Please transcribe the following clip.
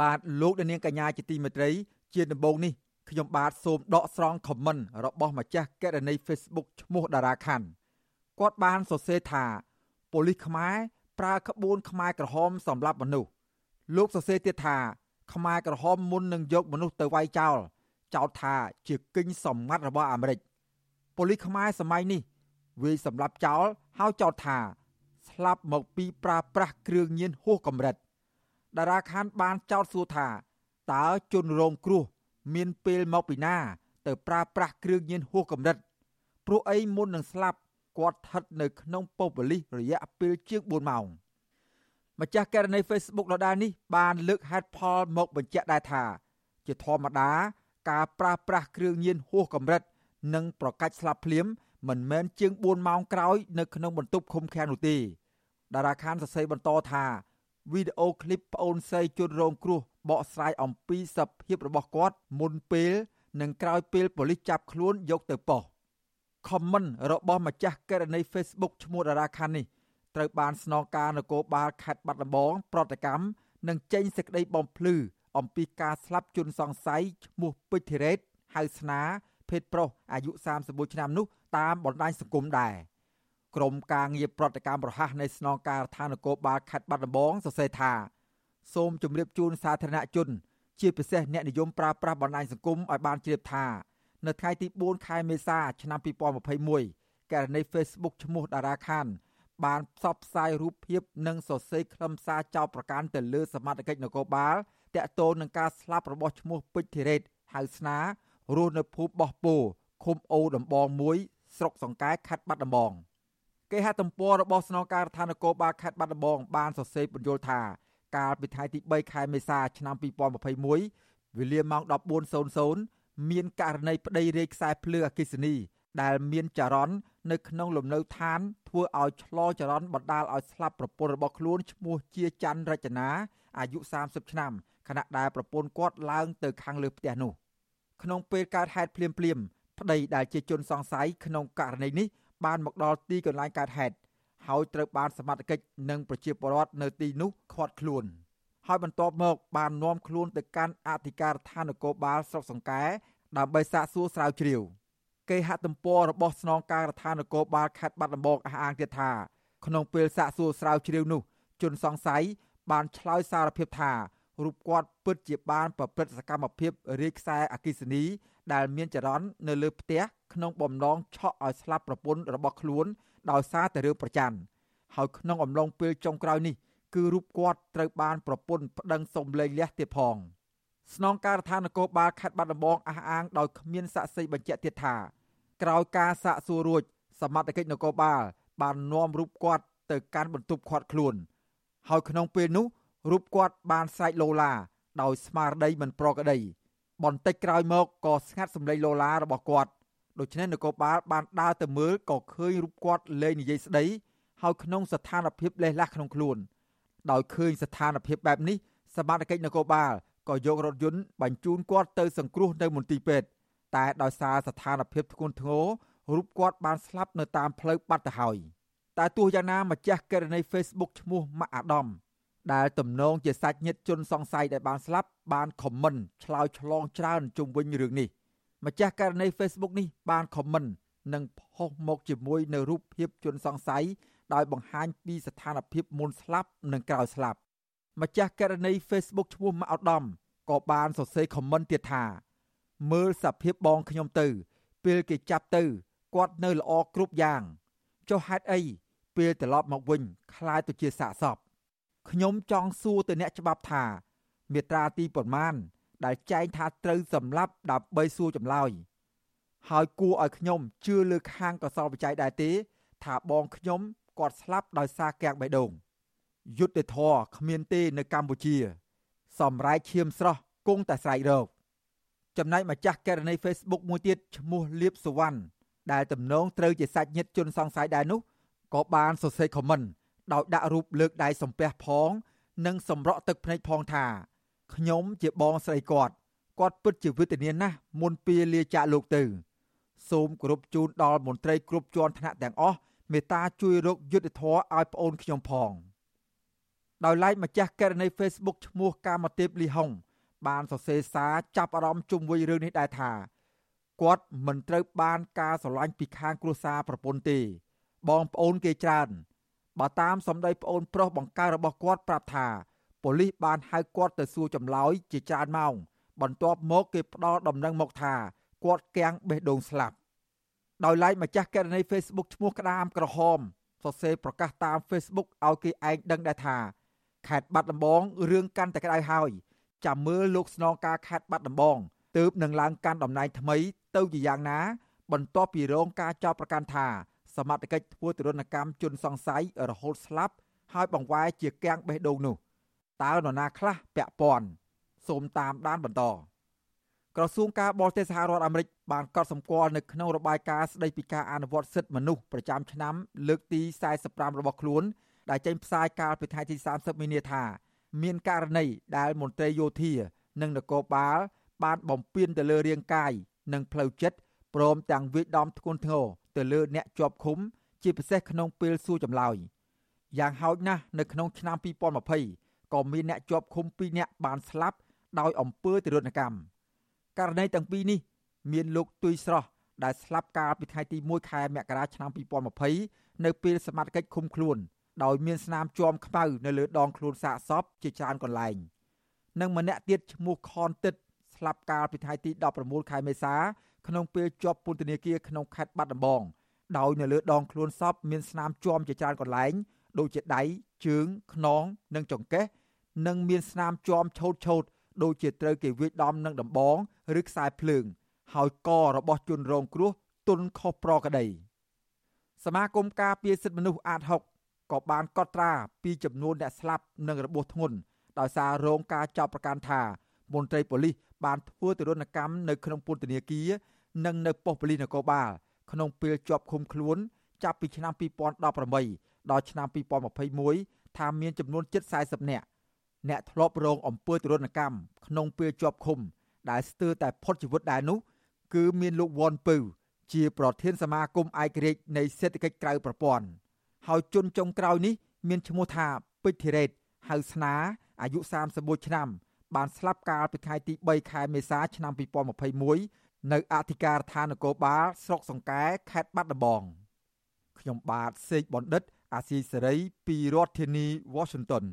បាទលោកនាងកញ្ញាជាទីមេត្រី ជាដំបូងនេះខ្ញុំបាទសូមដកស្រង់ខមមិនរបស់ម្ចាស់កេរនី Facebook ឈ្មោះតារាខាន់គាត់បានសរសេរថាប៉ូលីសខ្មែរប្រើក្បួនខ្មែរក្រហមសម្រាប់មនុស្សលោកសរសេរទៀតថាខ្មែរក្រហមមុននឹងយកមនុស្សទៅវាយចោលចោទថាជាគិញសម្ងាត់របស់អាមេរិកប៉ូលីសខ្មែរសម័យនេះវាយសម្លាប់ចោលហើយចោទថា ស្លាប់មកពីប្រើប្រាស់គ្រឿងញៀនហួសកម្រិត តារាខាន់បានចោទសួរថាតើជនរងគ្រោះ មានពេលមកពីណា ទៅប្រើប្រាស់គ្រឿងញៀនហួសកម្រិតព្រោះអីមុននឹងស្លាប់គាត់ស្ថិតនៅក្នុងប៉ុស្តិ៍ប៉ូលីសរយៈពេលជាង4ម៉ោងម្ចាស់ករណី Facebook ដដែលនេះបានលើកហេតុផលមកបញ្ជាក់ដែរថា ជាធម្មតា ការប្រើប្រាស់គ្រឿងញៀនហួសកម្រិត និងប្រកាច់ស្លាប់ភ្លាមមិនមែនជាង4ម៉ោងក្រោយ នៅក្នុងបន្ទប់ឃុំឃាំងនោះទេតារាខានសរសេរបន្តថា វីដេអូឃ្លីបប្អូនស្រីជនរងគ្រោះបកស្រាយអំពីសភាពរបស់គាត់មុនពេលនិងក្រោយពេលប៉ូលីសចាប់ខ្លួនយកទៅប៉ុស្តិ៍ខមមិនរបស់ម្ចាស់ករណី Facebook ឈ្មោះតារាខាន់នេះត្រូវបានស្នងការនគរបាលខេត្តបាត់ដំបងប្រតិកម្មនិងចេញសេចក្តីបំភ្លឺអំពីការស្លាប់ជនសង្ស័យឈ្មោះពេជ្រធីរ៉េតហៅស្នាភេទប្រុសអាយុ31ឆ្នាំនោះតាមបណ្ដាញសង្គមដែរ ក្រមការងារប្រតិកម្មប្រហាសនៃស្នងការដ្ឋាននគរបាលខេត្តបាត់ដំបងសរសេរថាសូមជម្រាបជូនសាធារណជន ជាពិសេសអ្នកនិយមប្រើប្រាស់បណ្ដាញសង្គមឲ្យបានជ្រាបថា នៅថ្ងៃទី4ខែមេសាឆ្នាំ2021ករណី Facebook ឈ្មោះតារាខាន បានផ្សព្វផ្សាយរូបភាពនិងសរសេរខ្លឹមសារចោទប្រកាន់ទៅលើសមាជិកនគរបាលតាក់ទងនឹងការស្លាប់របស់ឈ្មោះពេជ្រធីរ៉េតហៅស្នារស់នៅភូមិបោះពោឃុំអូដំបងមួយស្រុកសង្កែខេត្តបាត់ដំបង គេហទំព័ររបស់ស្នងការដ្ឋាននគរបាលខេត្តបាត់ដំបងបានសរសេរបញ្យល់ថាកាលពីថ្ងៃទី3ខែមេសាឆ្នាំ2021វេលាម៉ោង14:00មានករណីប្តីរាយខ្សែភ្លើអគិសនីដែលមានចរន្តនៅក្នុងលំនៅឋានធ្វើឲ្យឆ្លចរន្តបណ្ដាលឲ្យស្លាប់ប្រពន្ធរបស់ខ្លួនឈ្មោះជាច័ន្ទរចនាអាយុ30ឆ្នាំខណៈដែលប្រពន្ធគាត់ឡើងទៅខាងលើផ្ទះនោះក្នុងពេលកើតហេតុភ្លាមភ្លាមប្តីដែលជាជនសង្ស័យក្នុងករណីនេះ បានមកដល់ទីកន្លែងកើតហេតុហើយត្រូវបានសមត្ថកិច្ចនិងប្រជាពលរដ្ឋនៅទីនោះឃាត់ខ្លួនហើយបន្ទាប់មកបាននាំខ្លួនទៅកាន់អធិការដ្ឋាននគរបាលស្រុកសង្កែដើម្បីសាកសួរស្រាវជ្រាវគេហទំព័ររបស់ស្នងការដ្ឋាននគរបាលខេត្តបាត់ដំបងអះអាងទៀតថាក្នុងពេលសាកសួរស្រាវជ្រាវនោះជនសង្ស័យបានឆ្លើយសារភាពថា រូបគាត់ពិតជាបានប្រព្រឹត្តសកម្មភាពរាយខ្សែអគិសនី ដែលមានចរន្តនៅលើផ្ទះក្នុងបំណងឆក់ឲ្យស្លាប់ប្រពន្ធរបស់ខ្លួនដោយសារតែរឿងប្រច័ណ្ឌហើយក្នុងអំឡុងពេលចុងក្រោយនេះគឺរូបគាត់ត្រូវបានប្រពន្ធប្តឹងសុំលែងលះទៀតផងស្នងការដ្ឋាននគរបាលខេត្តបាត់ដំបងអះអាងដោយគ្មានសាក្សីបញ្ជាក់ទៀតថាក្រោយការសាកសួររួចសមត្ថកិច្ចនគរបាលបាននាំរូបគាត់ទៅកាន់បន្ទប់ឃាត់ខ្លួន ហើយក្នុងពេលនោះ រូបគាត់បានស្រែកឡូឡាដោយស្មារតីមិនប្រក្រតីបន្តិចក្រោយមកក៏ស្ងាត់សម្លេងឡូឡារបស់គាត់ដូច្នេះនគរបាលបានដើរទៅមើលក៏ឃើញរូបគាត់លេងនិយាយស្ដីហើយក្នុងស្ថានភាពលេះលះក្នុងខ្លួន ដោយឃើញស្ថានភាពបែបនេះសមត្ថកិច្ចនគរបាលក៏យករថយន្តបញ្ជូនគាត់ទៅសង្គ្រោះនៅមន្ទីរពេទ្យតែដោយសារស្ថានភាពធ្ងន់ធ្ងររូបគាត់បានស្លាប់នៅតាមផ្លូវបាត់ទៅហើយតែទោះយ៉ាងណាម្ចាស់ករណី Facebook ឈ្មោះម៉ាក់អាដាម ដែលទំនងជាសាច់ញាតិជនសង្ស័យដែលបានស្លាប់បានខមមិនឆ្លើយឆ្លងច្រើនជុំវិញរឿងនេះម្ចាស់ករណី Facebook នេះបានខមមិននិងផុសមកជាមួយនៅរូបភាពជនសង្ស័យដោយបង្ហាញពីស្ថានភាពមុនស្លាប់និងក្រោយស្លាប់ម្ចាស់ករណី Facebook ឈ្មោះម៉ាក់អដាមក៏បានសរសេរខមមិនទៀតថាមើលសភាពបងខ្ញុំទៅ ពេលគេចាប់ទៅគាត់នៅល្អគ្រប់យ៉ាងចុះហេតុអីពេលត្រឡប់មកវិញคล้ายទៅជាសាកសព ខ្ញុំចង់សួរទៅអ្នកច្បាប់ថាមេត្រាទីប៉ុន្មានដែលចែងថាត្រូវសម្លាប់ដើម្បីសួរចម្លើយហើយគួរឲ្យខ្ញុំជឿលើខាងកសលវិច័យដែរទេ ថាបងខ្ញុំគាត់ស្លាប់ដោយសារកាំងបេះដូងយុទ្ធធរគ្មានទេនៅកម្ពុជាសំរែកឈាមស្រស់គង់តែស្រែករោគចំណែកម្ចាស់ករណី Facebook មួយទៀតឈ្មោះលៀបសវណ្ណដែលទំនងត្រូវជាសាច់ញាតិជនសង្ស័យដែរនោះក៏បានសរសេរខមមិន ដោយដាក់រូបលើកដៃសំពះផង និងសម្រក់ទឹកភ្នែកផងថាខ្ញុំជាបងស្រីគាត់គាត់ពិតជាវេទនាណាស់មុនពេលលាចាកលោកទៅ សូមគោរពជូនដល់មន្ត្រីគ្រប់ជាន់ថ្នាក់ទាំងអស់មេត្តាជួយរកយុទ្ធធរឲ្យប្អូនខ្ញុំផង ដោយឡែកម្ចាស់ករណី Facebook ឈ្មោះកាមទេពលីហុងបានសរសេរសារចាប់អារម្មណ៍ជុំវិញរឿងនេះដែរថាគាត់មិនត្រូវបានការស្រឡាញ់ពីខាងគ្រួសារប្រពន្ធទេ បងប្អូនគេច្រើន បើតាមសម្ដីប្អូនប្រុសបង្ការរបស់គាត់ប្រាប់ថាប៉ូលីសបានហៅគាត់ទៅសួរចម្លើយជាច្រើនម៉ោង បន្ទាប់មកគេផ្ដល់ដំណឹងមកថាគាត់គាំងបេះដូងស្លាប់ដោយឡែកម្ចាស់ករណី Facebook ឈ្មោះក្តាមក្រហមសរសេរប្រកាសតាម Facebook ឲ្យគេឯងដឹងដែរថាខេត្តបាត់ដំបងរឿងកាន់តែក្តៅហើយចាំមើលលោកស្នងការខេត្តបាត់ដំបងទើបនឹងឡើងកាន់តំណែងថ្មីទៅជាយ៉ាងណា បន្ទាប់ពីរងការចោទប្រកាន់ថា សមត្ថកិច្ចធ្វើទរណកម្មជនសង្ស័យរហូតស្លាប់ហើយបង្វែរជាគាំងបេះដូងនោះតើនរណាខ្លះពាក់ព័ន្ធសូមតាមដានបន្តក្រសួងការបរទេសសហរដ្ឋអាមេរិកបានកត់សម្គាល់នៅក្នុងរបាយការណ៍ស្តីពីការអនុវត្តសិទ្ធិមនុស្សប្រចាំឆ្នាំលើកទី45របស់ខ្លួនដែលចេញផ្សាយកាលពីថ្ងៃទី30មីនាថា មានករណីដែលមន្ត្រីយោធា និងនគរបាល បានបំពានទៅលើរាងកាយនិងផ្លូវចិត្តព្រមទាំងវាយដំធ្ងន់ធ្ងរ ទៅលើអ្នកជាប់ឃុំ ជាពិសេសក្នុងពេលសួរចម្លើយយ៉ាងហោចណាស់នៅក្នុងឆ្នាំ2020ក៏មានអ្នកជាប់ឃុំ2នាក់បានស្លាប់ដោយអំពើទរណកម្មករណីទាំងពីរនេះ មានលោកទុយស្រស់ដែលស្លាប់កាលពីថ្ងៃទី1ខែមករាឆ្នាំ2020នៅពេលសមត្ថកិច្ចឃុំខ្លួន ដោយមានស្នាមជាំខ្មៅនៅលើដងខ្លួនសាកសពជាច្រើនកន្លែងនិងម្នាក់ទៀតឈ្មោះខនទឹកស្លាប់កាលពីថ្ងៃទី16ខែមេសា ក្នុងពេលជាប់ពន្ធនាគារក្នុងខេត្តបាត់ដំបងដោយនៅលើដងខ្លួនសពមានស្នាមជាំជាច្រើនកន្លែងដូចជាដៃជើងខ្នង និងចង្កេះនិងមានស្នាមជាំឆោតឆោតដូចជាត្រូវគេវាយដំនឹងដំបងឬខ្សែភ្លើង ហើយករបស់ជនរងគ្រោះទុនខុសប្រក្រតីសមាគមការពារសិទ្ធិមនុស្សអាត6ក៏បានកត់ត្រាពីចំនួនអ្នកស្លាប់និងរបួសធ្ងន់ដោយសាររងការចាប់ប្រកាន់ថាមន្ត្រីប៉ូលីសបានធ្វើទរណកម្មនៅក្នុងពន្ធនាគារ និងនៅប៉ុស្តិ៍ប៉ូលីសនគរបាលក្នុងពេលជាប់ឃុំខ្លួនចាប់ពីឆ្នាំ2018ដល់ឆ្នាំ2021ថាមានចំនួនជិត40នាក់អ្នកធ្លាប់រងអំពើទរណកម្មក្នុងពេលជាប់ឃុំ ដែលស្ទើរតែផុតជីវិតដែរនោះ គឺមានលោកវ៉ាន់ពៅជាប្រធានសមាគមឯករាជ្យនៃសេដ្ឋកិច្ចក្រៅប្រព័ន្ធហើយជនចុងក្រោយនេះមានឈ្មោះថាពេជ្រធីរ៉េតហៅស្នាអាយុ31ឆ្នាំ បានស្លាប់កាលពីថ្ងៃទី3ខែមេសាឆ្នាំ2021 នៅអធិការដ្ឋាននគរបាលស្រុកសង្កែខេត្តបាត់ដំបងខ្ញុំបាទសេកបណ្ឌិត អាស៊ីសេរីពីរដ្ឋធានី Washington